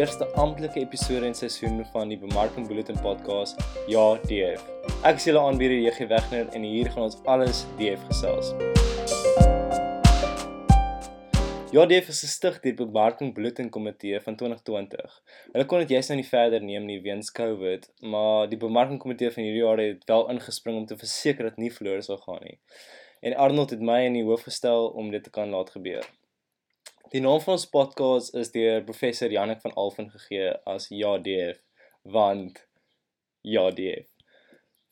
eerste amptelike episode in seisoen van die Bemarking Bulletin podcast. Ja, Deef. Ek is julle aanbieder JG Wegner en hier gaan ons alles Deef gesels. Ja, Deef is gestig deur die Bemarking Bulletin Komitee van 2020. Hulle kon dit juis nou nie verder neem nie weens COVID, maar die Bemarking Komitee van hierdie jaar het wel ingespring om te verseker dat nie verlore sal gaan nie. En Arnold het my in die hoof gestel om dit te kan laat gebeur. Die naam van ons podcast is deur professor Janik van Alphen gegee as JDF want JDF.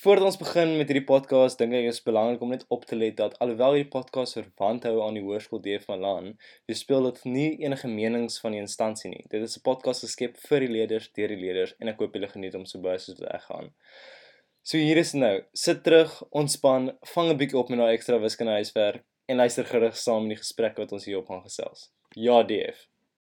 Voordat ons begin met hierdie podcast, dink ek is belangrik om net op te let dat alhoewel hierdie podcast verwant hou aan die Hoërskool DF van Lan, weerspieël dit nie enige menings van die instansie nie. Dit is 'n podcast geskep vir die leerders, deur die leerders en ek hoop julle geniet hom so baie soos wat ek gaan. So hier is nou. Sit terug, ontspan, vang 'n bietjie op met daai ekstra wiskunde huiswerk en luister gerig saam in die gesprek wat ons hier op gaan gesels. Ja DF.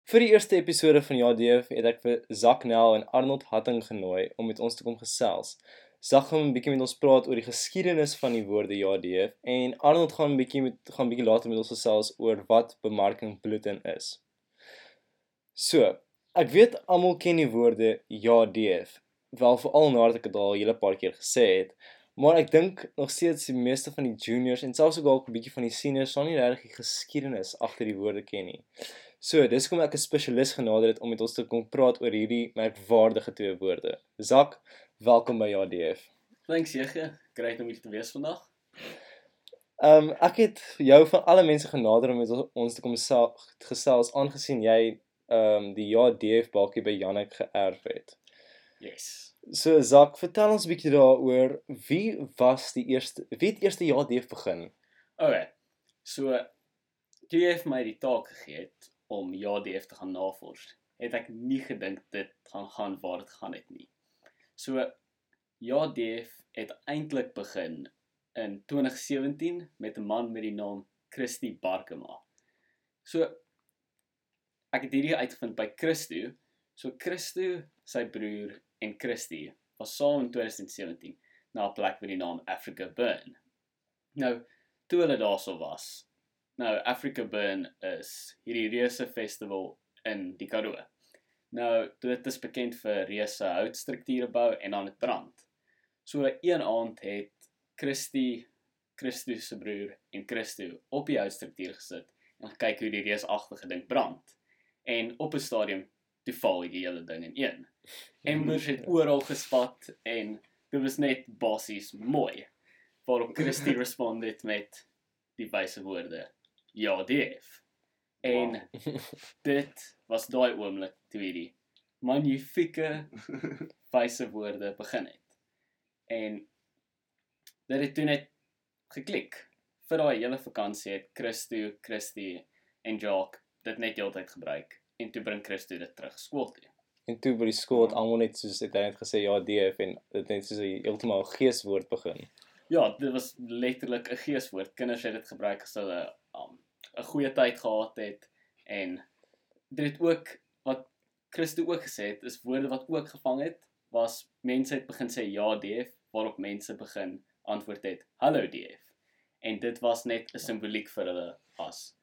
Vir die eerste episode van Ja DF het ek vir Zak Nel en Arnold Hatting genooi om met ons te kom gesels. Zak gaan 'n bietjie met ons praat oor die geskiedenis van die woorde Ja DF en Arnold gaan 'n bietjie met gaan bietjie later met ons gesels oor wat bemarking bloedin is. So, ek weet almal ken die woorde Ja DF. Wel veral nadat ek dit al 'n hele paar keer gesê het, Maar ek dink nog steeds die meeste van die juniors en selfs ook al 'n bietjie van die seniors sal nie regtig die geskiedenis agter die woorde ken nie. So, dis kom ek 'n spesialis genader het om met ons te kom praat oor hierdie merkwaardige twee woorde. Zak, welkom by JDF. Thanks Jege, great om hier te wees vandag. Ehm um, ek het jou van alle mense genader om met ons te kom gesels aangesien jy ehm um, die JDF balkie by Janek geërf het. Yes. So Zak, vertel ons 'n bietjie daaroor wie was die eerste wie het eerste jaar DF begin? Okay. So toe jy vir my die taak gegee het om JDF te gaan navors, het ek nie gedink dit gaan gaan waar dit gaan het nie. So JDF het eintlik begin in 2017 met 'n man met die naam Christy Barkema. So ek het hierdie uitgevind by Christo. So Christo, sy broer en Christie was saam in 2017 na 'n plek met die naam Africa Burn. Nou, toe hulle daarso was. Nou Africa Burn is hierdie reuse festival in die Karoo. Nou, dit is bekend vir reuse houtstrukture bou en dan dit brand. So een aand het Christie Christus se broer en Christo op die houtstruktuur gesit en kyk hoe die reusagtige ding brand. En op 'n stadium die hele ding in een. Embers het oral gespat en dit was net bossies mooi. Waarop Christie responded met die wyse woorde: "Ja, DF." En wow. dit was daai oomblik toe hierdie magnifieke wyse woorde begin het. En dit het toe net geklik. Vir daai hele vakansie het Christo, Christie en Jock dit net heeltyd gebruik en toe bring Christo dit terug skool toe. En toe by die skool het almal net soos ek net gesê ja DF en dit net soos 'n heeltemal geeswoord begin. Ja, dit was letterlik 'n geeswoord. Kinders het dit gebruik as hulle 'n um, goeie tyd gehad het en dit het ook wat Christo ook gesê het, is woorde wat ook gevang het was mense het begin sê ja DF waarop mense begin antwoord het hallo DF. En dit was net 'n simboliek vir hulle as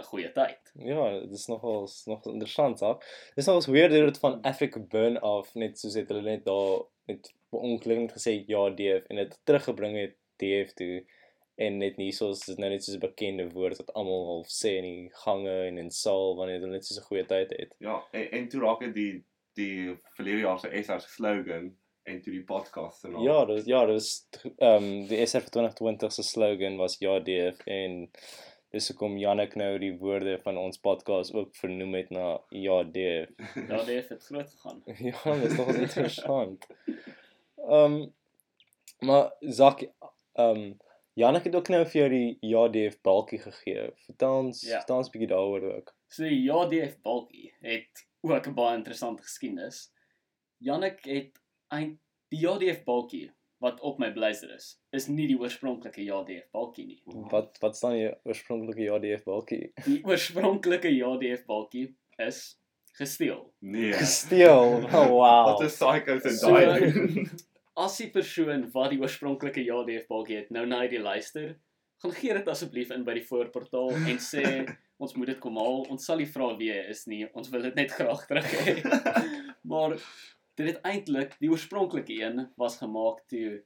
'n goeie tyd. Ja, dit is nogal nog interessant, hè. Dis nog weird dat dit van Africa Burn af net soos het hulle net daar met ongelukkig gesê ja DF en dit teruggebring het DF toe en net nie soos dit nou net soos 'n bekende woord wat almal al sê in die gange en in saal wanneer hulle net so 'n goeie tyd het. Ja, en, en toe raak dit die die verlede jaar se SR slogan en toe die podcast en al. Ja, dis ja, dis ehm um, die SR 2020 se slogan was ja DF en dis hoekom Janek nou die woorde van ons podcast ook vernoem het na JD. JD het groot gegaan. ja, dit is nog interessant. Ehm um, maar Zak ehm um, Janek het ook nou vir jou die JDF balkie gegee. Vertel ons, ja. vertel ons bietjie daaroor ook. So die JDF balkie het ook 'n baie interessante geskiedenis. Janek het eind die JDF balkie wat op my blazer is, is nie die oorspronklike JDF balkie nie. Wat wat staan die oorspronklike JDF balkie? Die oorspronklike JDF balkie is gesteel. Nee. Gesteel. Oh, wow. Wat 'n psycho se daai. As die persoon wat die oorspronklike JDF balkie het, nou na die luister, gaan gee dit asseblief in by die voorportaal en sê ons moet dit kom haal. Ons sal nie vra wie hy is nie. Ons wil dit net graag terug hê. maar dit het eintlik die oorspronklike een was gemaak toe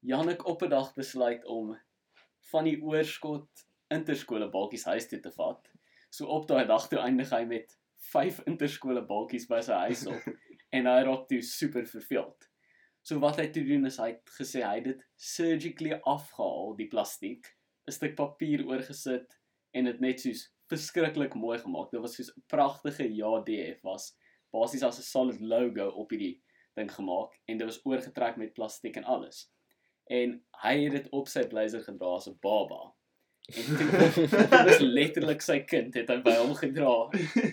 Janik op 'n dag besluit om van die oorskot interskole balkies huis toe te vat. So op daai dag toe eindig hy met 5 interskole balkies by sy huis op en hy raak toe super verveeld. So wat hy toe doen is hy het gesê hy het dit surgically afgehaal die plastiek, 'n stuk papier oorgesit en dit net soos verskriklik mooi gemaak. Dit was soos 'n pragtige JDF was basies as 'n solid logo op hierdie ding gemaak en dit was oorgetrek met plastiek en alles. En hy het dit op sy blazer gedra as 'n baba. En toe was letterlik sy kind het hy by hom gedra.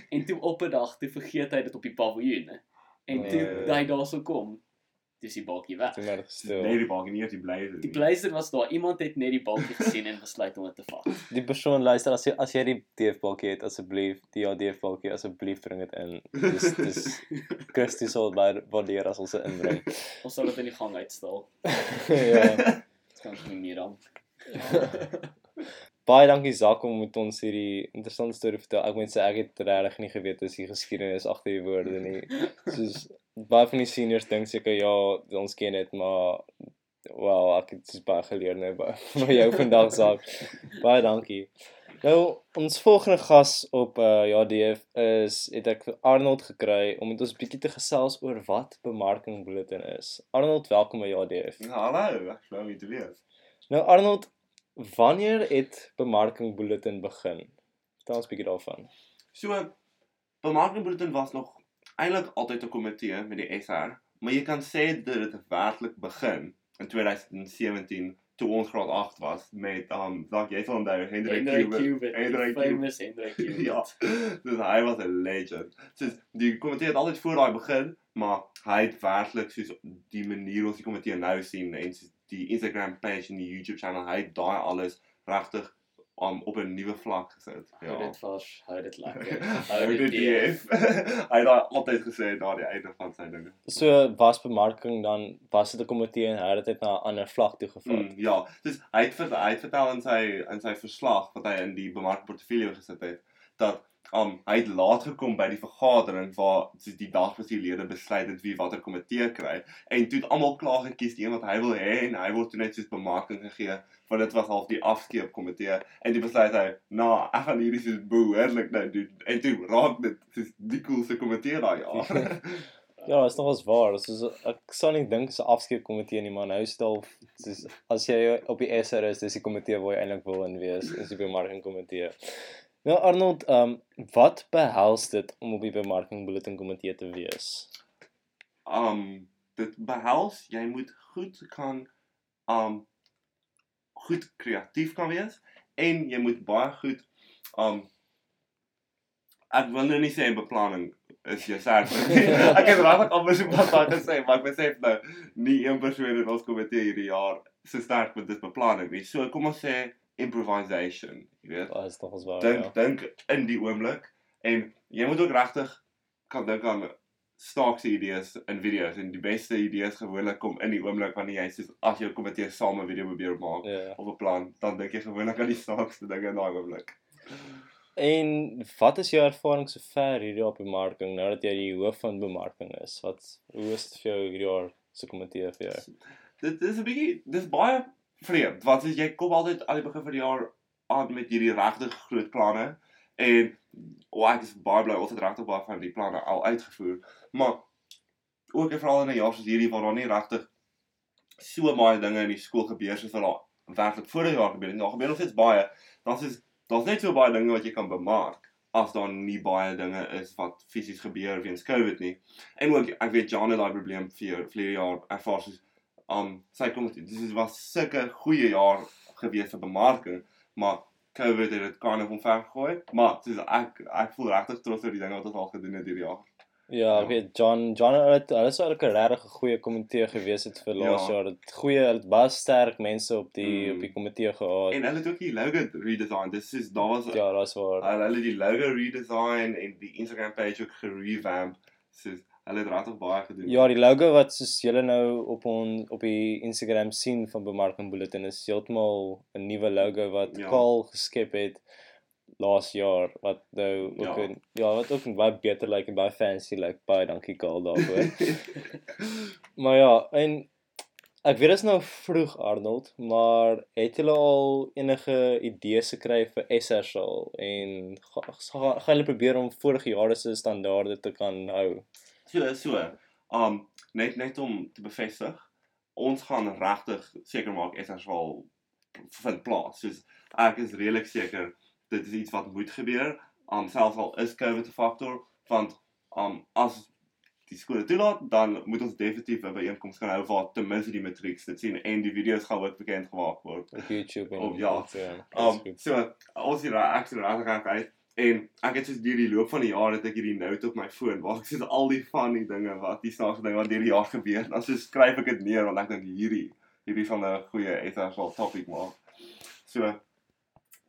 En toe op 'n dag toe vergeet hy dit op die paviljoen. En toe Nee. hy daarso kom, dis die balkie weg. Toe maar gestil. Nee, die balkie nie eers die blazer. Die blazer was daar. Iemand het net die balkie gesien en besluit om dit te vat. Die persoon luister as jy as jy die DF-balkie het asseblief, die DF-balkie asseblief bring dit in. Dis dis Christus sal baie waardeer as ons dit inbring. Ons sal dit in die gang uitstal. ja. Dit kan nie meer dan. Baie dankie Zak om met ons hierdie interessante storie te vertel. Ek moet sê ek het regtig nie geweet dis die geskiedenis agter die woorde nie. Soos baie van die seniors dink seker ja, ons ken dit, maar wel, ek het dis baie geleer nou by van jou vandag Zak. Baie dankie. Nou ons volgende gas op uh ja DF is het ek vir Arnold gekry om met ons bietjie te gesels oor wat bemarking bulletin is. Arnold, welkom by ja DF. Ja, hallo, ek glo nie te weet. Nou Arnold, wanneer het bemarking bulletin begin? Vertel ons bietjie daarvan. So bemarking bulletin was nog eintlik altyd 'n komitee met die SR, maar jy kan sê dat dit werklik begin in 2017 toe ons graad 8 was met um dalk jy sal onthou Hendrik. Kubit. Hendrik Famous Hendrik Kubit. ja. Dus hy was 'n legend. Soos die komitee het altyd voor daai begin, maar hy het werklik soos die manier ons die komitee nou sien en die Instagram page en die YouTube channel, hy het daai alles regtig um, op 'n nuwe vlak gesit. Hou dit vars, hou dit lekker. Hou dit DF. hy het altyd gesê na die einde van sy dinge. So was bemarking dan was dit 'n komitee en hy het dit na 'n ander vlak toe gevat. Mm, ja, dis hy het, ver- hy het vertel in sy in sy verslag wat hy in die bemarkingportefeulje gesit het dat um hy het laat gekom by die vergadering waar soos die dagbestuurlede besluit het wie watter komitee kry en toe het almal klaar gekies die een wat hy wil hê en hy word toe net soos bemarking gegee want dit was half die afskeep komitee en toe besluit hy nou ek gaan hierdie soos behoorlik nou doen en toe raak dit soos die coolste komitee daai jaar. Ja, dit is nogals waar. Soos ek sal nie dink dis 'n afskeid komitee nie, maar nou stel soos as jy op die SR is, dis die komitee waar jy eintlik wil in wees, is die bemarking komitee. Nou Arnold, ehm um, wat behels dit om op die bemarking bulletin komitee te wees? um dit behels jy moet goed kan um goed kreatief kan wees en jy moet baie goed um ek wil nou nie sê beplanning is jy sê ek het regtig amper so wat daar gesê maar ek besef nou nie een persoon in ons komitee hierdie jaar so sterk met dit beplanning nie so kom ons sê improvisation jy weet Dit is nogals waar. dink Ja. dink in die oomblik en jy moet ook regtig kan dink aan snaakse idees in video's en die beste idees gewoonlik kom in die oomblik wanneer jy soos as jou komitee saam 'n video probeer maak Ja. of 'n plan dan dink jy gewoonlik aan die snaakste dinge in daai oomblik. En wat is jou ervaring sover hierdie op bemarking nou dat jy die hoof van bemarking is? Wat hoe is dit vir jou hierdie jaar se komitee vir jou? Dit is 'n bietjie dis baie vreemd want jy kom altyd aan die begin van die jaar aan met hierdie regtig groot planne en oh, ek is baie bly het regtig baie van die planne al uitgevoer maar ook en veral in 'n jaar soos hierdie waar daar nie regtig so baie dinge in die skool gebeur soos wat daar werklik voor die jaar gebeur het. Daar gebeur nog steeds baie. Daar's is daar's net so baie dinge wat jy kan bemark as daar nie baie dinge is wat fisies gebeur weens COVID nie. En ook ek weet Jan het daai probleem vir vir die jaar ervaar soos um sy kom dis was sulke goeie jaar gewees vir bemarking, maar COVID het dit kan om ver gegooi, maar soos ek ek voel regtig trots oor die dinge wat ons al gedoen het hierdie jaar. Ja, ek Ja. weet John John het hulle is eigenlijk 'n regtig goeie komitee gewees het vir laas Ja. jaar. Dit goeie het baie sterk mense op die Mm. op die komitee gehad. En hulle het ook die logo redesign. Dis is daar was ja, daar's waar. Hulle hulle die logo redesign en die Instagram page ook gerevamp. So hulle het regtig baie gedoen. Ja, die logo wat soos julle nou op on op die Instagram sien van Bemarking Bulletin is heeltemal 'n nuwe logo wat Ja. Kaal geskep het. laas jaar wat nou ook Ja. in, ja wat ook baie beter lyk like, en baie fancy lyk. Like, baie dankie Kaal daarvoor. maar ja, en ek weet dit is nou vroeg Arnold, maar het julle al enige idees gekry vir SRSal en ga- ga- gaan julle probeer om vorige jare se standaarde te kan hou? So so. Um net net om te bevestig, ons gaan regtig seker maak SRSal vind plaas. Soos ek is redelik seker dit is iets wat moet gebeur. Um selfs al is COVID 'n faktor, want um as die skole toelaat, dan moet ons definitief 'n byeenkoms kan hou waar ten minste die matrieks dit sien en die video's gaan ook bekend gemaak word. Op YouTube en Op- ja. Instagram. Um so ons hier ek sien regtig reg uit en ek het soos deur die loop van die jaar het ek hierdie note op my foon waar ek sit al die funny dinge wat die snaakse dinge wat deur die jaar gebeur. Dan so skryf ek dit neer want ek dink hierdie hierdie van 'n goeie SRSal topic maak. So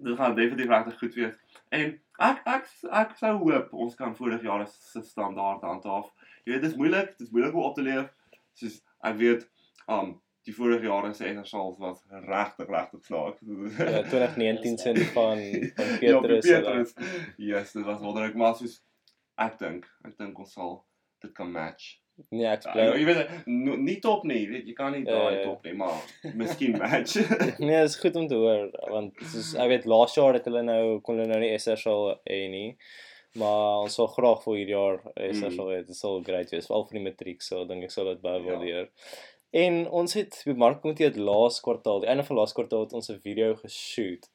dit gaan definitief regtig goed wees. En ek ek ek sou hoop ons kan vorig jaar se standaard handhaaf. Jy weet dit is moeilik, dit is moeilik om op te leef. Soos ek weet um die vorige jare se SRSals was regtig regtig snaaks. ja, 2019 sin van van ja, Petrus. Petrus. Yes, dit was wonderlik, maar soos ek dink, ek dink ons sal dit kan match. Nee, ek Ja, bly jy weet no, nie top nie, weet jy kan nie Ja, daai ja, ja. top nie, maar miskien match. Nee, dit is goed om te hoor want soos ek weet laas jaar het hulle nou kon hulle nou nie SRSal hê nie. Maar ons sal graag vir hierdie jaar SRSal hê. Dit sal great wees, veral vir die matriek, so dink ek sal dit baie Ja. En ons het bemarkkomitee het laas kwartaal, die einde van laas kwartaal het ons 'n video geshoot.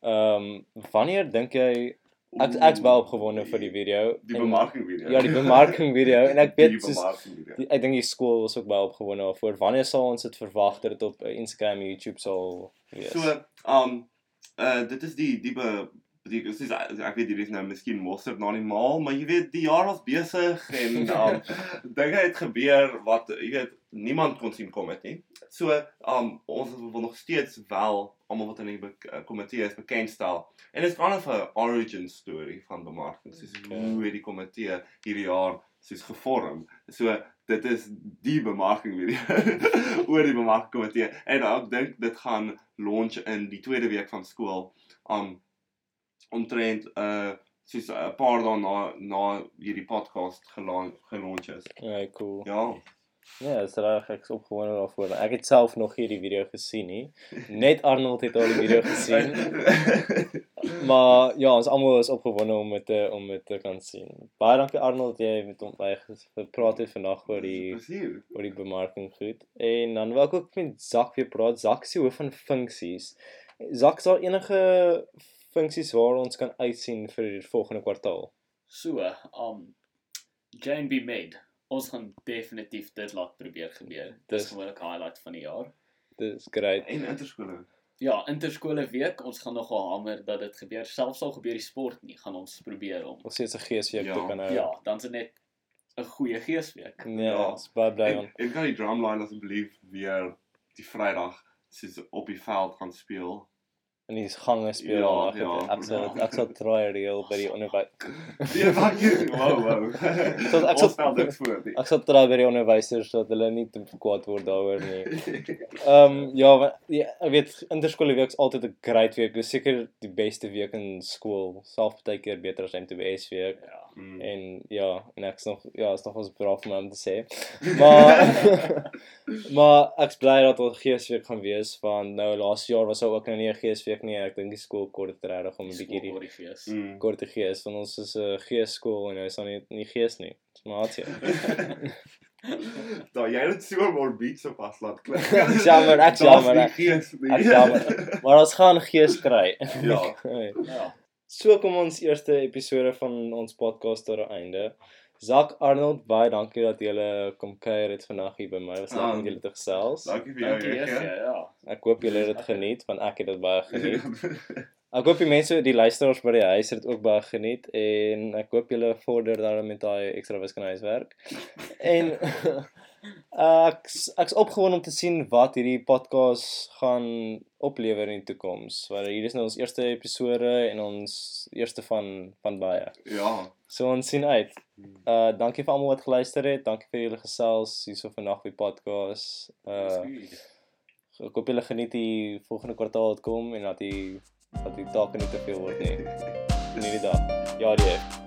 Ehm um, wanneer dink jy ek ek's baie opgewonde vir die video. die bemarking video. Ja, die bemarking video en ek weet soos die, ek dink die skool was ook baie opgewonde daarvoor. Wanneer sal ons dit verwag dat dit op eh, Instagram en YouTube sal wees? So, um uh dit is die die be dis is ek weet hier is nou miskien mosterd na die maal, maar jy weet die jaar was besig en um dinge het gebeur wat jy weet niemand kon sien kom het nie. So um ons wil nog steeds wel almal wat in die eh, komitee is bekendstel. En dit is kind of 'n origin story van bemarking. Soos Okay. hoe het die komitee hierdie jaar soos gevorm. So dit is die bemarking video oor die bemarking komitee en ek dink dit gaan launch in die tweede week van skool um omtrent uh soos 'n paar dae na na hierdie podcast gelaunch is. Ja, cool. Ja. Ja, dis reg ek is opgewonde daarvoor. Ek het self nog hierdie video gesien nie. Net Arnold het al die video gesien. Maar ja, ons almal is opgewonde om dit om dit te kan sien. Baie dankie Arnold jy het met ges- gepraat het vandag oor die Plesier. oor die bemarking goed. En dan wil ek ook met Zak weer praat. Zak die hoof van funksies. Zak, daar enige funksies waar ons kan uitsien vir die volgende kwartaal? So, um JNB Med. Ons gaan definitief dit laat probeer gebeur. Dis gewoonlik highlight van die jaar. Dis great. En interskole. Ja, interskole week, ons gaan nogal hamer dat dit gebeur. Selfs al gebeur die sport nie, gaan ons probeer om. Ons sê 'n geesweek Ja. te kan hou. Ja, dan is dit net 'n goeie geesweek. Ja, Ja. ons is baie bly En, om. en kan die drumline asseblief weer die Vrydag soos op die veld gaan speel. In die gange speel. Ja, het- ja, ek sal ja. ek sal try reël by die onderwys. Ja, wat jy wow wow. So, ek sal- stel niks voor nie. Ek sal try by die onderwysers sodat hulle nie te kwaad word daaroor nie. Ehm um, ja, wa- ja, ek weet interskole week is altyd 'n great week. Dis seker die beste week in skool. Selfs baie keer beter as MTBS week. Ja. Mm. En ja, en ek's nog ja, is nog ons braaf om hom te sê. Maar maar ek's bly dat ons geesweek gaan wees want nou laas jaar was daar ook nou nie 'n geesweek nie. Ek dink die skool kort dit regtig om 'n bietjie die oor die gees. Mm. kort te gees want ons is 'n geesskool en nou is dan nie nie gees nie. Dis maar hartjie. Daai jy het so morbid so pas laat klink. Jammer, ek's jammer, ek-. Ek jammer. Maar ons gaan gees kry. Ja. Ja. So kom ons eerste episode van ons podcast tot 'n einde. Zak Arnold, baie dankie dat jy kom kuier het vandag hier by my. Was lekker om Ah, julle te gesels. Dankie vir jou Dankie regie. Jeff. Ja. Ek hoop julle het dit geniet want ek het dit baie geniet. Ek hoop die mense, die luisteraars by die huis het dit ook baie geniet en ek hoop julle vorder daarmee met daai ekstra wiskunde huiswerk. En uh, ek ek's opgewonde om te sien wat hierdie podcast gaan oplewer in die toekoms. Want hier is nou ons eerste episode en ons eerste van van baie. Ja. So ons sien uit. Uh dankie vir almal wat geluister het. Dankie vir julle gesels hierso vandag by podcast. Uh ek hoop julle geniet die volgende kwartaal wat kom en dat die dat die take nie te veel word nie. In hierdie dag. Ja, die.